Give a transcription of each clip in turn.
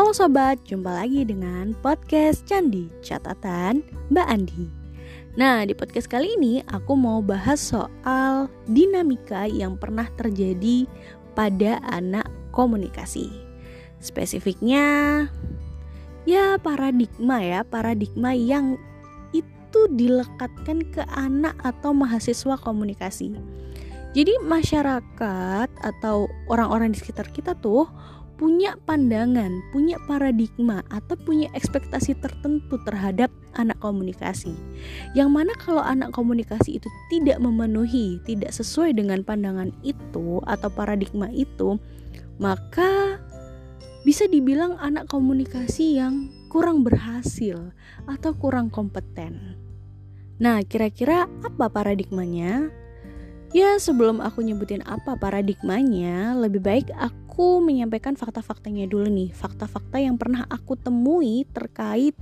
Halo sobat, jumpa lagi dengan podcast Candi Catatan Mbak Andi. Nah, di podcast kali ini aku mau bahas soal dinamika yang pernah terjadi pada anak komunikasi. Spesifiknya ya paradigma ya, paradigma yang itu dilekatkan ke anak atau mahasiswa komunikasi. Jadi masyarakat atau orang-orang di sekitar kita tuh punya pandangan, punya paradigma atau punya ekspektasi tertentu terhadap anak komunikasi. Yang mana kalau anak komunikasi itu tidak memenuhi, tidak sesuai dengan pandangan itu atau paradigma itu, maka bisa dibilang anak komunikasi yang kurang berhasil atau kurang kompeten. Nah, kira-kira apa paradigmanya? Ya, sebelum aku nyebutin apa paradigmanya, lebih baik aku menyampaikan fakta-faktanya dulu nih. Fakta-fakta yang pernah aku temui terkait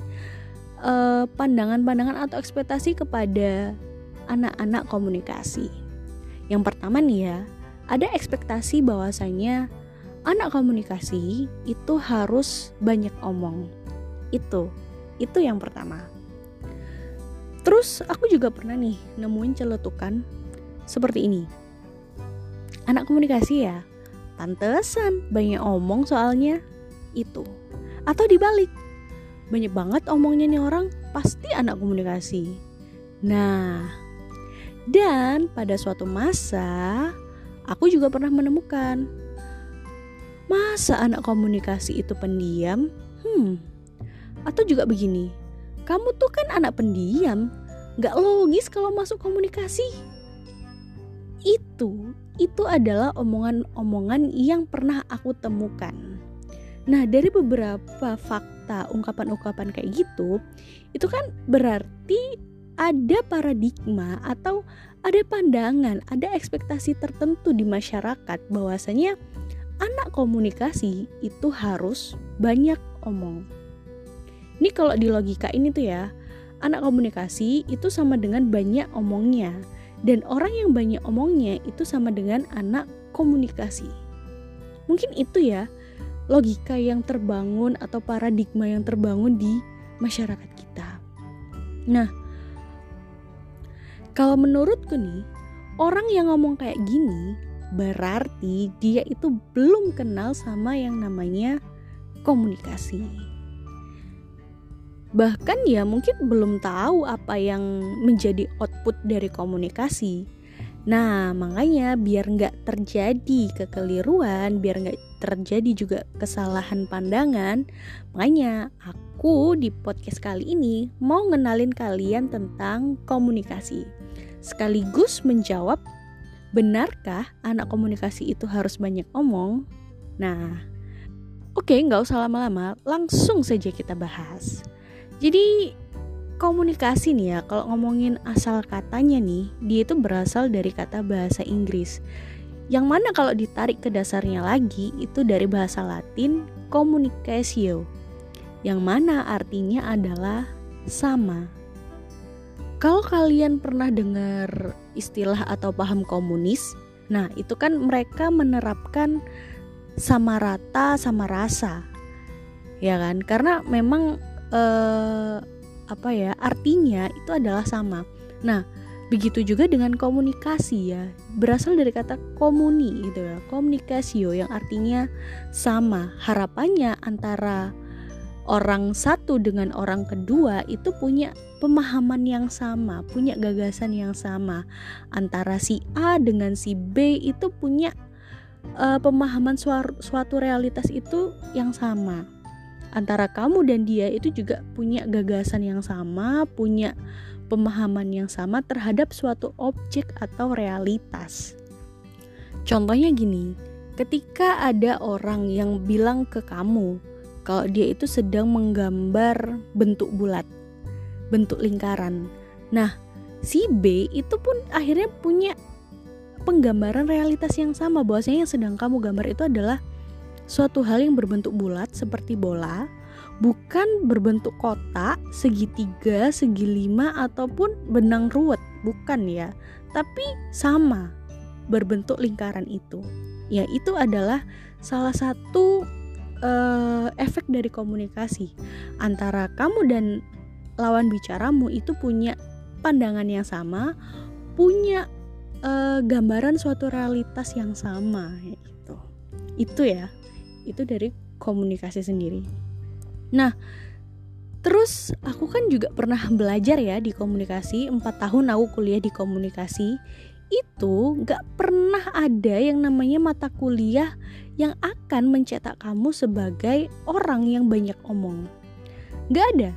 pandangan pandangan-pandangan atau ekspektasi kepada anak-anak komunikasi. Yang pertama nih ya, ada ekspektasi bahwasanya anak komunikasi itu harus banyak omong. Itu, itu yang pertama. Terus aku juga pernah nih nemuin celetukan seperti ini. Anak komunikasi ya, pantesan banyak omong soalnya. Itu. Atau dibalik, banyak banget omongnya nih orang, pasti anak komunikasi. Nah, dan pada suatu masa, aku juga pernah menemukan. Masa anak komunikasi itu pendiam? Hmm, atau juga begini, kamu tuh kan anak pendiam, gak logis kalau masuk komunikasi. Itu itu adalah omongan-omongan yang pernah aku temukan. Nah, dari beberapa fakta, ungkapan-ungkapan kayak gitu, itu kan berarti ada paradigma atau ada pandangan, ada ekspektasi tertentu di masyarakat bahwasanya anak komunikasi itu harus banyak omong. Ini kalau di logika ini tuh ya, anak komunikasi itu sama dengan banyak omongnya. Dan orang yang banyak omongnya itu sama dengan anak komunikasi. Mungkin itu ya logika yang terbangun atau paradigma yang terbangun di masyarakat kita. Nah, kalau menurutku nih, orang yang ngomong kayak gini berarti dia itu belum kenal sama yang namanya komunikasi bahkan ya mungkin belum tahu apa yang menjadi output dari komunikasi. Nah, makanya biar nggak terjadi kekeliruan, biar nggak terjadi juga kesalahan pandangan, makanya aku di podcast kali ini mau ngenalin kalian tentang komunikasi. Sekaligus menjawab, benarkah anak komunikasi itu harus banyak omong? Nah, oke nggak usah lama-lama, langsung saja kita bahas. Jadi komunikasi nih ya, kalau ngomongin asal katanya nih, dia itu berasal dari kata bahasa Inggris. Yang mana kalau ditarik ke dasarnya lagi itu dari bahasa Latin communicatio. Yang mana artinya adalah sama. Kalau kalian pernah dengar istilah atau paham komunis, nah itu kan mereka menerapkan sama rata sama rasa. Ya kan? Karena memang uh, apa ya artinya itu adalah sama. Nah begitu juga dengan komunikasi ya berasal dari kata komuni gitu ya komunikasio yang artinya sama harapannya antara orang satu dengan orang kedua itu punya pemahaman yang sama, punya gagasan yang sama. Antara si A dengan si B itu punya uh, pemahaman suatu realitas itu yang sama antara kamu dan dia itu juga punya gagasan yang sama, punya pemahaman yang sama terhadap suatu objek atau realitas. Contohnya gini, ketika ada orang yang bilang ke kamu kalau dia itu sedang menggambar bentuk bulat, bentuk lingkaran. Nah, si B itu pun akhirnya punya penggambaran realitas yang sama bahwasanya yang sedang kamu gambar itu adalah suatu hal yang berbentuk bulat seperti bola, bukan berbentuk kotak, segitiga, segi lima, ataupun benang ruwet, bukan ya, tapi sama berbentuk lingkaran itu. Ya, itu adalah salah satu uh, efek dari komunikasi antara kamu dan lawan bicaramu itu punya pandangan yang sama, punya uh, gambaran suatu realitas yang sama gitu. Itu ya. Itu dari komunikasi sendiri. Nah, terus aku kan juga pernah belajar ya di komunikasi 4 tahun aku kuliah di komunikasi itu gak pernah ada yang namanya mata kuliah yang akan mencetak kamu sebagai orang yang banyak omong. Gak ada,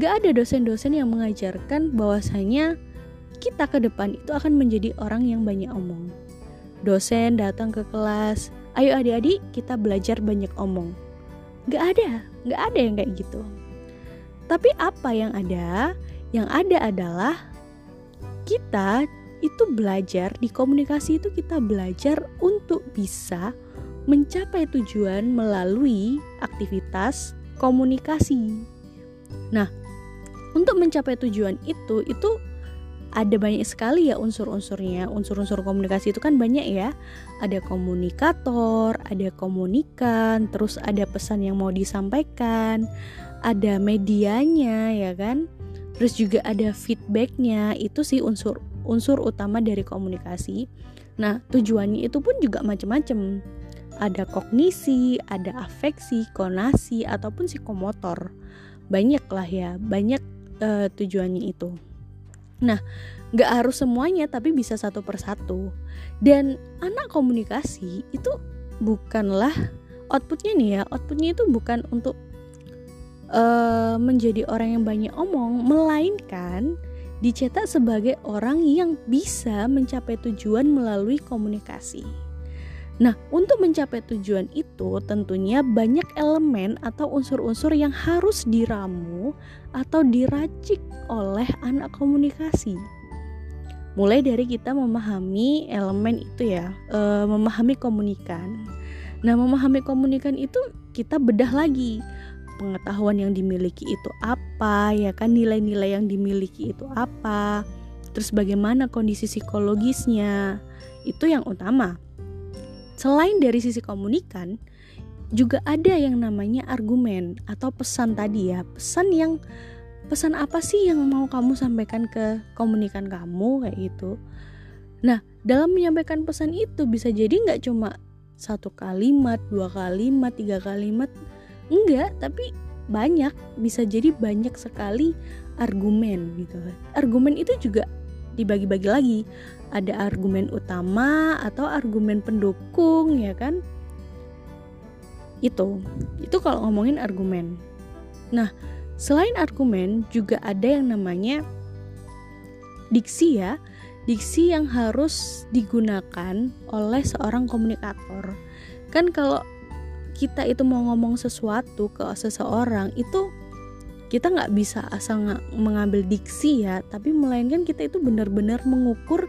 gak ada dosen-dosen yang mengajarkan bahwasanya kita ke depan itu akan menjadi orang yang banyak omong. Dosen datang ke kelas, ayo adik-adik kita belajar banyak omong. Gak ada, gak ada yang kayak gitu. Tapi apa yang ada? Yang ada adalah kita itu belajar di komunikasi itu kita belajar untuk bisa mencapai tujuan melalui aktivitas komunikasi. Nah, untuk mencapai tujuan itu itu ada banyak sekali ya unsur-unsurnya. Unsur-unsur komunikasi itu kan banyak ya. Ada komunikator, ada komunikan, terus ada pesan yang mau disampaikan, ada medianya ya kan. Terus juga ada feedbacknya, itu sih unsur unsur utama dari komunikasi. Nah, tujuannya itu pun juga macam-macam. Ada kognisi, ada afeksi, konasi, ataupun psikomotor. Banyak lah ya, banyak uh, tujuannya itu. Nah, nggak harus semuanya, tapi bisa satu persatu. Dan anak komunikasi itu bukanlah outputnya nih ya, outputnya itu bukan untuk uh, menjadi orang yang banyak omong, melainkan dicetak sebagai orang yang bisa mencapai tujuan melalui komunikasi. Nah, untuk mencapai tujuan itu tentunya banyak elemen atau unsur-unsur yang harus diramu atau diracik oleh anak komunikasi. Mulai dari kita memahami elemen itu ya, e, memahami komunikan. Nah, memahami komunikan itu kita bedah lagi. Pengetahuan yang dimiliki itu apa ya kan? Nilai-nilai yang dimiliki itu apa? Terus bagaimana kondisi psikologisnya? Itu yang utama selain dari sisi komunikan juga ada yang namanya argumen atau pesan tadi ya. Pesan yang pesan apa sih yang mau kamu sampaikan ke komunikan kamu kayak gitu. Nah dalam menyampaikan pesan itu bisa jadi nggak cuma satu kalimat dua kalimat tiga kalimat enggak tapi banyak bisa jadi banyak sekali argumen gitu. Argumen itu juga dibagi-bagi lagi ada argumen utama atau argumen pendukung ya kan? Itu. Itu kalau ngomongin argumen. Nah selain argumen juga ada yang namanya diksi ya. Diksi yang harus digunakan oleh seorang komunikator. Kan kalau kita itu mau ngomong sesuatu ke seseorang itu kita nggak bisa asal mengambil diksi ya. Tapi melainkan kita itu benar-benar mengukur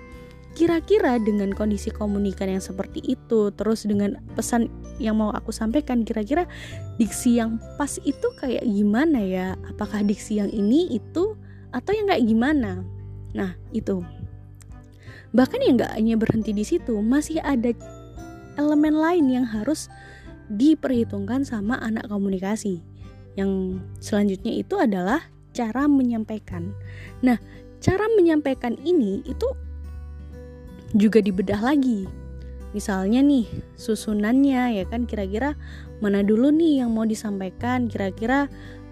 kira-kira dengan kondisi komunikan yang seperti itu terus dengan pesan yang mau aku sampaikan kira-kira diksi yang pas itu kayak gimana ya apakah diksi yang ini itu atau yang kayak gimana nah itu bahkan yang nggak hanya berhenti di situ masih ada elemen lain yang harus diperhitungkan sama anak komunikasi. Yang selanjutnya itu adalah cara menyampaikan. Nah, cara menyampaikan ini itu juga dibedah lagi. Misalnya nih, susunannya ya kan kira-kira mana dulu nih yang mau disampaikan, kira-kira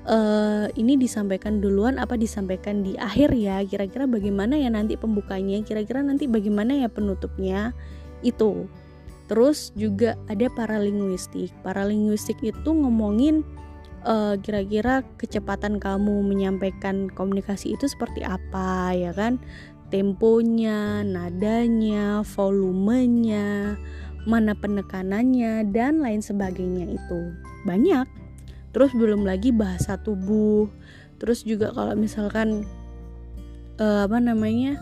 uh, ini disampaikan duluan apa disampaikan di akhir ya kira-kira bagaimana ya nanti pembukanya kira-kira nanti bagaimana ya penutupnya itu Terus juga ada paralinguistik. Paralinguistik itu ngomongin uh, kira-kira kecepatan kamu menyampaikan komunikasi itu seperti apa ya kan? Temponya, nadanya, volumenya, mana penekanannya dan lain sebagainya itu. Banyak. Terus belum lagi bahasa tubuh. Terus juga kalau misalkan uh, apa namanya?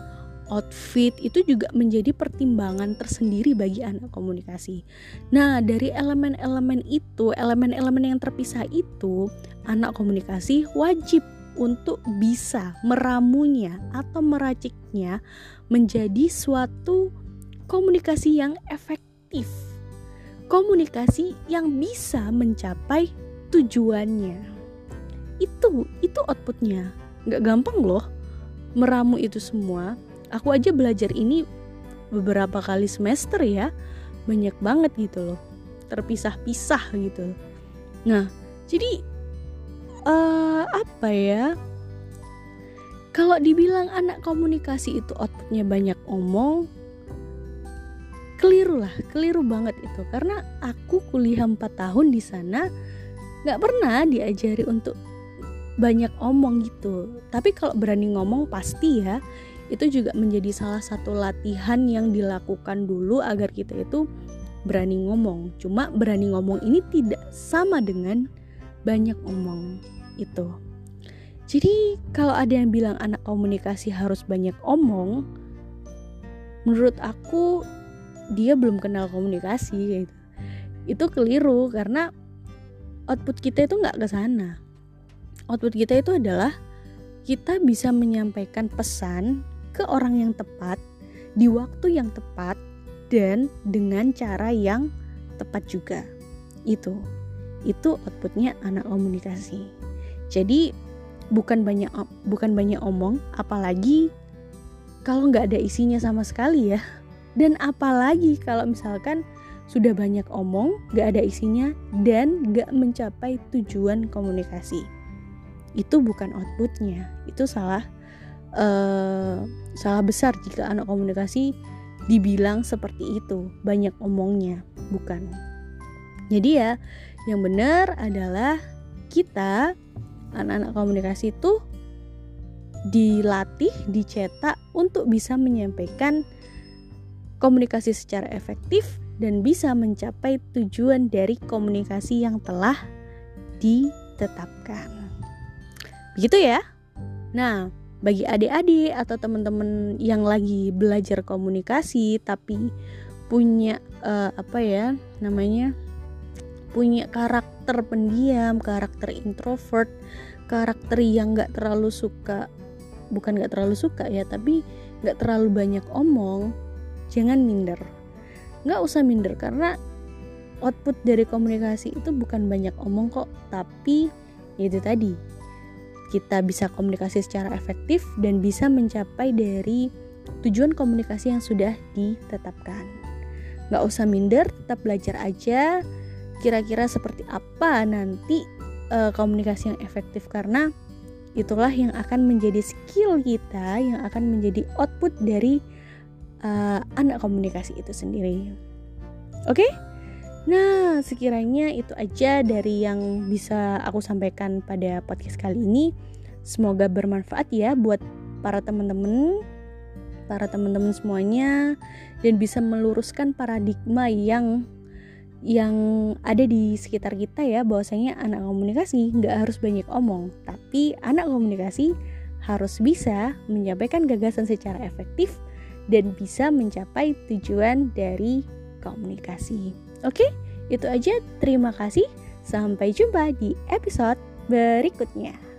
outfit itu juga menjadi pertimbangan tersendiri bagi anak komunikasi. Nah, dari elemen-elemen itu, elemen-elemen yang terpisah itu, anak komunikasi wajib untuk bisa meramunya atau meraciknya menjadi suatu komunikasi yang efektif. komunikasi yang bisa mencapai tujuannya. Itu itu outputnya. Nggak gampang loh meramu itu semua. Aku aja belajar ini beberapa kali semester ya. Banyak banget gitu loh. Terpisah-pisah gitu. Nah, jadi uh, apa ya? Kalau dibilang anak komunikasi itu outputnya banyak omong, keliru lah, keliru banget itu. Karena aku kuliah 4 tahun di sana, nggak pernah diajari untuk banyak omong gitu. Tapi kalau berani ngomong pasti ya, itu juga menjadi salah satu latihan yang dilakukan dulu agar kita itu berani ngomong. Cuma berani ngomong ini tidak sama dengan banyak omong itu. Jadi kalau ada yang bilang anak komunikasi harus banyak omong, menurut aku dia belum kenal komunikasi gitu. Itu keliru karena output kita itu nggak ke sana. Output kita itu adalah kita bisa menyampaikan pesan ke orang yang tepat di waktu yang tepat dan dengan cara yang tepat juga. Itu itu outputnya anak komunikasi. Jadi bukan banyak bukan banyak omong apalagi kalau nggak ada isinya sama sekali ya. Dan apalagi kalau misalkan sudah banyak omong nggak ada isinya dan nggak mencapai tujuan komunikasi. Itu bukan outputnya. Itu salah uh, salah besar jika anak komunikasi dibilang seperti itu. Banyak omongnya bukan. Jadi ya yang benar adalah kita anak-anak komunikasi itu dilatih, dicetak untuk bisa menyampaikan komunikasi secara efektif dan bisa mencapai tujuan dari komunikasi yang telah ditetapkan. Begitu ya? Nah, bagi adik-adik atau teman-teman yang lagi belajar komunikasi tapi punya uh, apa ya namanya punya karakter pendiam, karakter introvert, karakter yang nggak terlalu suka, bukan nggak terlalu suka ya, tapi nggak terlalu banyak omong, jangan minder. Nggak usah minder karena output dari komunikasi itu bukan banyak omong kok, tapi itu tadi kita bisa komunikasi secara efektif dan bisa mencapai dari tujuan komunikasi yang sudah ditetapkan. Nggak usah minder, tetap belajar aja kira-kira seperti apa nanti uh, komunikasi yang efektif karena itulah yang akan menjadi skill kita yang akan menjadi output dari uh, anak komunikasi itu sendiri. Oke? Okay? Nah, sekiranya itu aja dari yang bisa aku sampaikan pada podcast kali ini. Semoga bermanfaat ya buat para teman-teman, para teman-teman semuanya dan bisa meluruskan paradigma yang yang ada di sekitar kita ya bahwasanya anak komunikasi nggak harus banyak omong tapi anak komunikasi harus bisa menyampaikan gagasan secara efektif dan bisa mencapai tujuan dari komunikasi. Oke itu aja. Terima kasih. Sampai jumpa di episode berikutnya